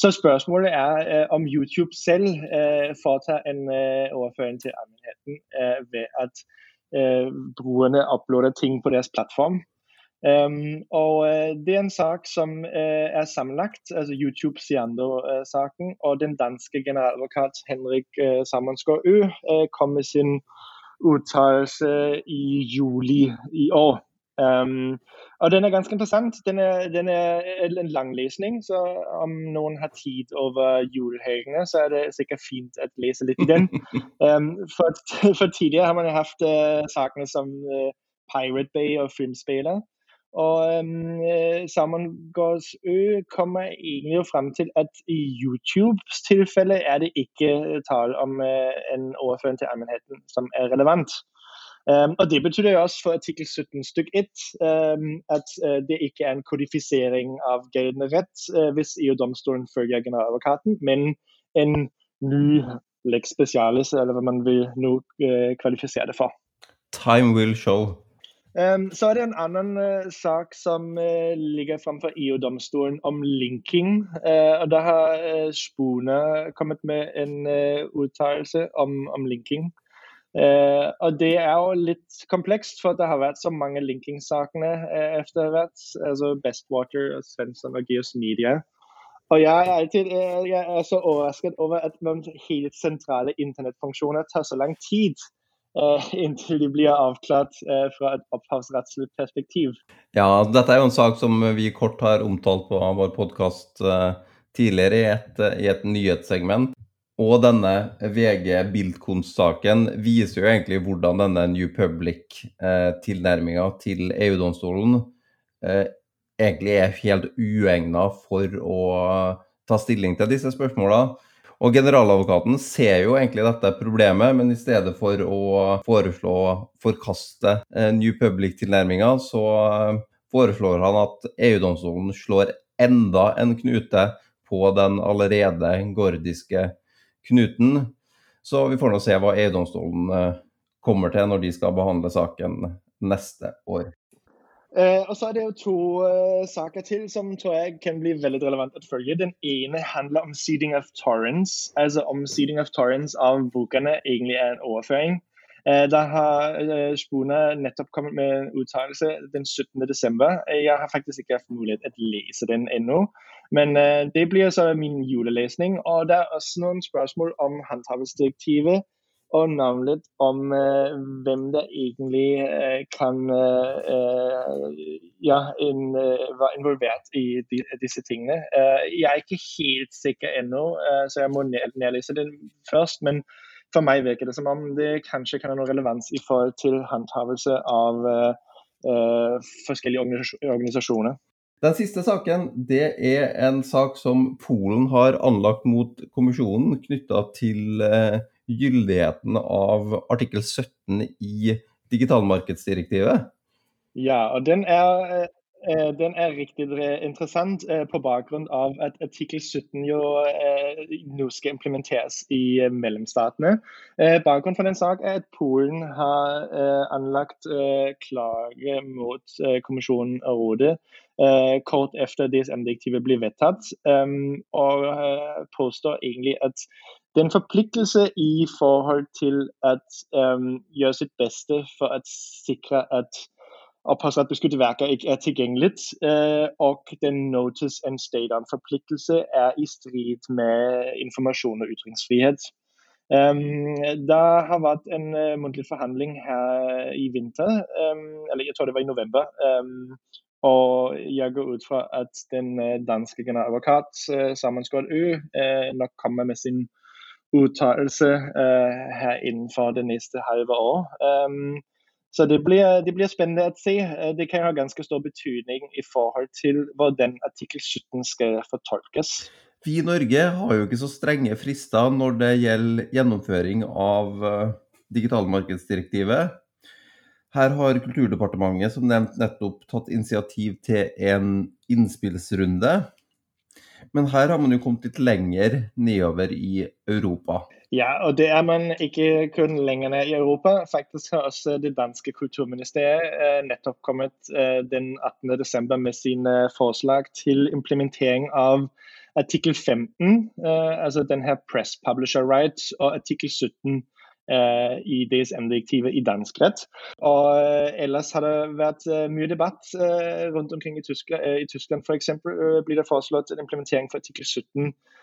Så spørsmålet er eh, om YouTube selv eh, foretager en eh, overføring til allmennheten ved at brukerne uploader ting på deres plattform. Um, og Det er en sak som uh, er sammenlagt, altså YouTube Siando-saken. og den danske generaladvokat Henrik uh, Sammonsgaard Ø uh, kom med sin uttalelse i juli i år. Um, og den er ganske interessant. Den er, den er, en lang lesning, så om noen har tid over julehelgene, så er det sikkert fint å lese litt i den. *laughs* Um, for, for, tidligere har man hatt uh, sakene som uh, Pirate Bay og Filmspiller. Og um, Salmon kommer egentlig jo frem til at i YouTubes tilfelle er det ikke tale om uh, en overføring til allmennheten som er relevant. Um, og Det betyr jo også for artikkel 17 stykk 1 um, at uh, det ikke er en kodifisering av gjeldende rett uh, hvis EU-domstolen følger generaladvokaten, men en ny lex specialis, eller hva man vil nå uh, kvalifisere det for. Time will show. Um, så er det en annen uh, sak som uh, ligger framfor EU-domstolen om linking. og Da har Spone kommet med en uttalelse om, om linking. Uh, og det er jo litt komplekst, for det har vært så mange linking-sakene uh, etter hvert. Altså Bestwater, Svensson og Geos Media. Og jeg er, alltid, uh, jeg er så overrasket over at noen helt sentrale internettfunksjoner tar så lang tid. *laughs* inntil de blir avklart fra et opphavsrettslig perspektiv. Ja, dette er jo en sak som vi kort har omtalt på vår podkast tidligere i et, i et nyhetssegment. Og denne VG Bildkunst-saken viser jo egentlig hvordan denne New Public-tilnærminga eh, til EU-domstolen eh, egentlig er helt uegna for å ta stilling til disse spørsmåla. Og generaladvokaten ser jo egentlig dette problemet, men i stedet for å foreslå å forkaste eh, New Public-tilnærminga, så eh, foreslår han at EU-domstolen slår enda en knute på den allerede gordiske knuten. Så vi får nå se hva EU-domstolen eh, kommer til når de skal behandle saken neste år. Eh, og så er det jo to eh, saker til som tror jeg kan bli veldig relevant å følge. Den ene handler om seeding of torrents. Altså om seeding of torrents av bokene egentlig er en overføring. Eh, da har eh, Spune nettopp kommet med en uttalelse den 17.12. Jeg har faktisk ikke hatt mulighet til å lese den ennå. Men uh, det blir så min julelesning. Og det er også noen spørsmål om håndhavelsesdirektivet. Og navnet om eh, hvem det egentlig eh, kan ja, in, være involvert i de, disse tingene. jeg er ikke helt sikker ennå, så jeg må nedlese den først. Men for meg virker det som om det kanskje kan ha noe relevans i forhold til handhavelse av forskjellige organisasjoner. Den siste saken det er en sak som Polen har anlagt mot kommisjonen knytta til eh, gyldigheten av artikkel 17 i digitalmarkedsdirektivet. Ja, og den er, eh, den er riktig interessant eh, på bakgrunn av at artikkel 17 jo nå skal implementeres i mellomstatene. Bakgrunnen for den sak er at Polen har anlagt klage mot kommisjonen og rådet Eh, kort efter DSM-direktivet blir vedtatt. og eh, påstår egentlig at det er en forpliktelse i forhold til å gjøre sitt beste for å sikre at opphavsrettbeskyttede verker ikke er tilgjengelig. Eh, og den notice and state on-forpliktelse er i strid med informasjon og ytringsfrihet. Um, det har vært en uh, muntlig forhandling her i vinter, um, eller jeg tror det var i november, um, og jeg går ut fra at den eh, danske generaladvokat uh, Skål Ø nok kommer med sin uttalelse her innenfor det neste halve år. Um, så det blir, det blir, spennende å se. Det kan ha ganske stor betydning i forhold til hvordan artikkel 17 skal fortolkes. Vi i Norge har jo ikke så strenge frister når det gjelder gjennomføring av digitalmarkedsdirektivet. Her har Kulturdepartementet som nevnt nettopp tatt initiativ til en innspillsrunde. Men her har man jo kommet litt lenger nedover i Europa. Ja, og det er man ikke kun lenger ned i Europa. Faktisk har også det danske kulturministeriet eh, nettopp kommet eh, den 18.12. med sine forslag til implementering av artikkel 15, eh, altså den her press publisher rights, og artikkel 17 Eh, i DSM-direktivet i dansk rett. Og eh, ellers har det vært eh, mye debatt rundt omkring i Tyskland. I Tyskland f.eks. blir det foreslått en implementering for artikkel 17 Eh,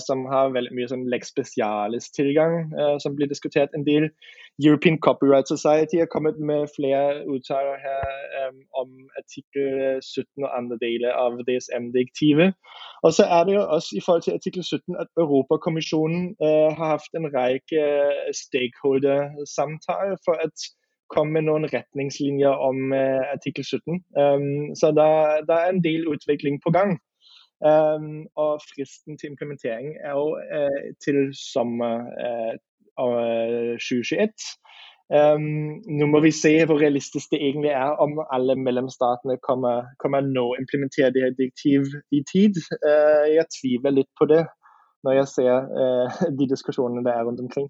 som har veldig mye sånn lex specialis-tilgang, eh, som blir diskutert en del. European Copyright Society har kommet med flere uttalelser her um, om artikkel 17 og andre deler av DSM-direktivet. Og så er det jo også i forhold til artikkel 17 at Europakommisjonen uh, har hatt en rekke stakeholder-samtaler for å komme med noen retningslinjer om uh, artikkel 17. Um, så det er en del utvikling på gang. Um, og fristen til implementering er jo uh, til sommer uh, 2021. Um, nå må vi se hvor realistisk det egentlig er om alle mellomstatene kommer, kommer nå implementere det direktiv i tid. Uh, jeg tviler litt på det. når jeg ser eh, de diskusjonene det er rundt omkring.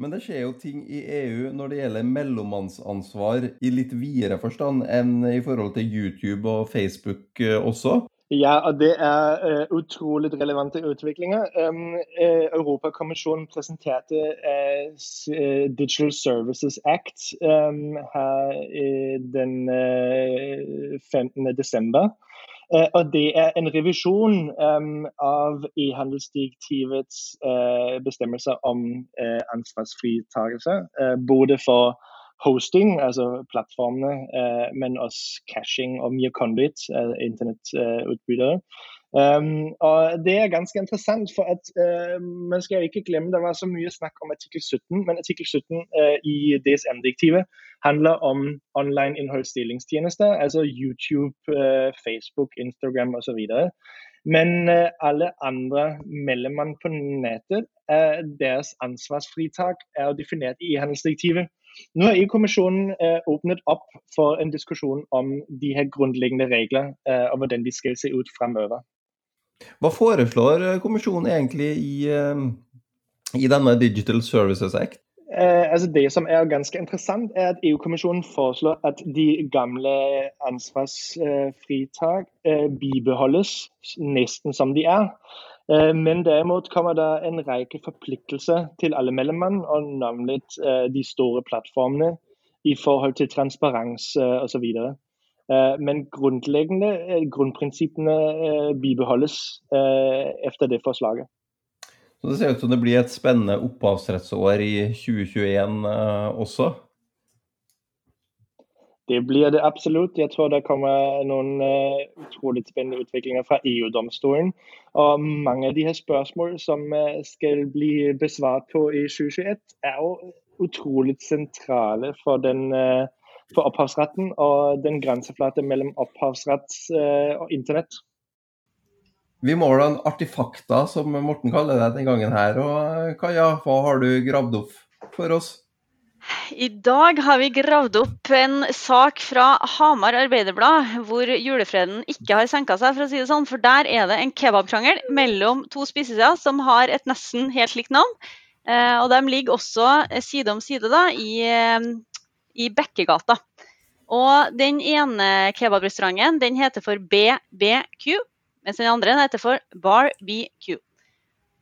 Men det skjer jo ting i EU når det gjelder mellommannsansvar i litt videre forstand enn i forhold til YouTube og Facebook også? Ja, og det er uh, utrolig relevante utviklinger. Um, uh, Europakommisjonen presenterte uh, Digital Services Act um, her den 15. desember. og det er en revisjon um, av e-handelsdirektivets bestemmelser om ansvarsfritakelse. både for hosting, altså plattformene, eh, men også cashing og mye conduit, eh, internettutbydere. Um, og Det er ganske interessant, for at uh, man skal ikke glemme det var så mye snakk om artikkel 17. Men artikkel 17 uh, i DSM-direktivet handler om online innholdsdelingstjenester, altså YouTube, uh, Facebook, Instagram osv. Men alle andre mellommenn på nettet, deres ansvarsfritak er definert i e-handelsdirektivet. Nå har EU-kommisjonen eh, åpnet opp for en diskusjon om de her grunnleggende regler eh, og hvordan de skal se ut fremover. Hva foreslår eh, kommisjonen egentlig i, eh, i denne Digital Services Act? Eh, altså det som er ganske interessant, er at EU-kommisjonen foreslår at de gamle ansvarsfritak eh, bibeholdes nesten som de er. Eh, men derimot kommer det en rekke forpliktelser til alle mellommenn, og navnlig eh, de store plattformene i forhold til transparens eh, osv. Men grunnleggende grunnprinsippene bibeholdes etter det forslaget. Så Det ser ut som det blir et spennende opphavsrettsår i 2021 også? Det blir det absolutt. Jeg tror det kommer noen uh, utrolig spennende utviklinger fra EU-domstolen. Og mange av de her spørsmål som uh, skal bli besvart på i 2021, er jo utrolig sentrale for, den, uh, for opphavsretten og den grenseflate mellom opphavsrett og internett. Vi måler en artifakta, som Morten kaller det den gangen her. Og Kaja, hva har du gravd opp for oss? I dag har vi gravd opp en sak fra Hamar Arbeiderblad, hvor julefreden ikke har senka seg, for å si det sånn. For der er det en kebabkrangel mellom to spisesider som har et nesten helt likt navn. Eh, og de ligger også side om side da, i, eh, i Bekkegata. Og den ene kebabrestauranten den heter for BBQ, mens den andre heter for Bar BQ.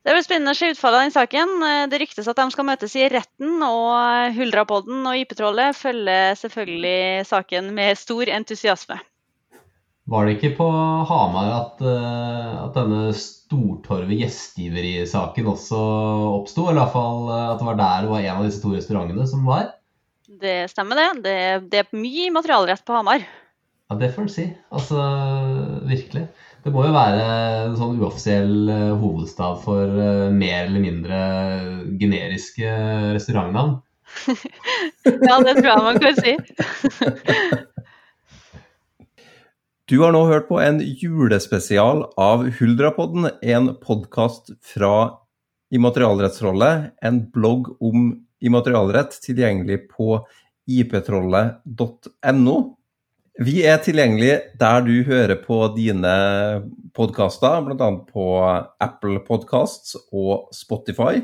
Det blir spennende å se utfallet av den saken. Det ryktes at de skal møtes i retten, og Huldrapodden og IP-trollet følger selvfølgelig saken med stor entusiasme. Var det ikke på Hamar at, eh, at denne Stortorvet gjestgiveri-saken også oppsto? Eller iallfall eh, at det var der det var en av disse to restaurantene som var? Det stemmer, det. Det, det er mye materialrett på Hamar. Ja, det får du si. Altså, virkelig. Det må jo være en sånn uoffisiell eh, hovedstad for eh, mer eller mindre generiske restaurantnavn. *laughs* ja, det tror jeg man kan si. du har nå hørt på en julespesial av Huldrapodden, en podkast fra Immaterialrettsrolle, en blogg om immaterialrett tilgjengelig på iptrollet.no. Vi er tilgjengelige der du hører på dine podkaster, bl.a. på Apple Podcasts og Spotify.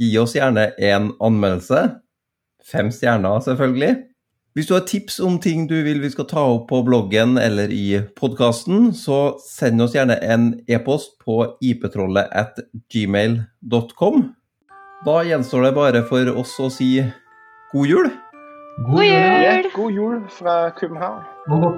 Gi oss gjerne en anmeldelse. Fem stjerner, selvfølgelig. Hvis du har tips om ting du vil vi skal ta opp på bloggen eller i podkasten, så send oss gjerne en e-post på iptrollet at gmail.com. Da gjenstår det bare for oss å si god jul. God jul! God jul fra København. Og godt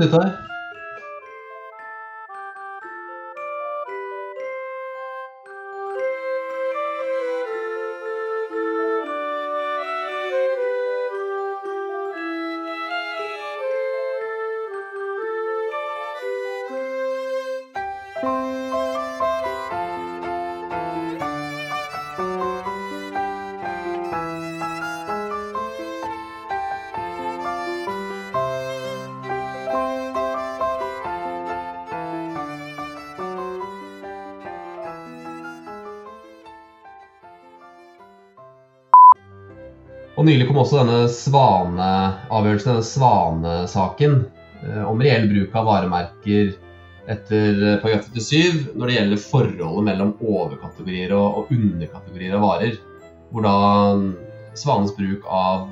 Og nylig kom også denne svaneavgjørelsen, denne svanesaken, eh, om reell bruk av varemerker etter eh, paragraf 37 når det gjelder forholdet mellom overkategorier og, underkategorier av varer. Hvor da svanens bruk av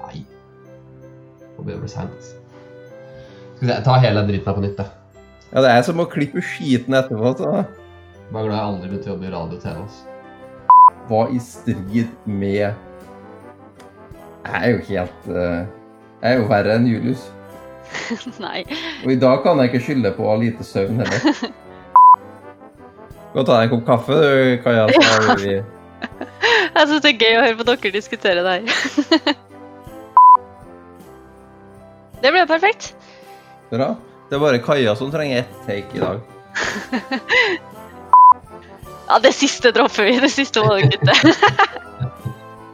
Nei. Nå begynner det å bli seint. Skal vi se, ta hele dritten her på nytt, jeg. Ja, det er som å klippe skiten etterpå. Så. Bare glad jeg aldri begynte å jobbe i radio og TV. Altså. Var i strid med Jeg er jo helt eh, Jeg er jo verre enn Julius. *laughs* Nei. Og i dag kan jeg ikke skylde på å ha lite søvn heller. *laughs* Gå og ta deg en kopp kaffe, du, Kaja. Har vi *laughs* Jeg syns det er gøy å høre på dere diskutere det her. Det ble perfekt. Bra. Det er bare Kaja som trenger ett take i dag. Ja, det siste dropper vi. Det siste må du kutte.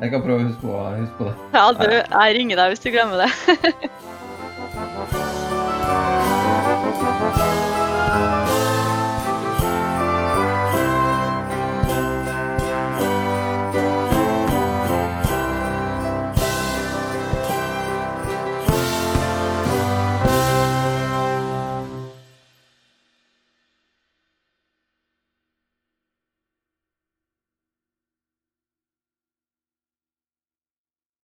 Jeg kan prøve å huske på, huske på det. Ja, du, jeg ringer deg hvis du glemmer det. *laughs*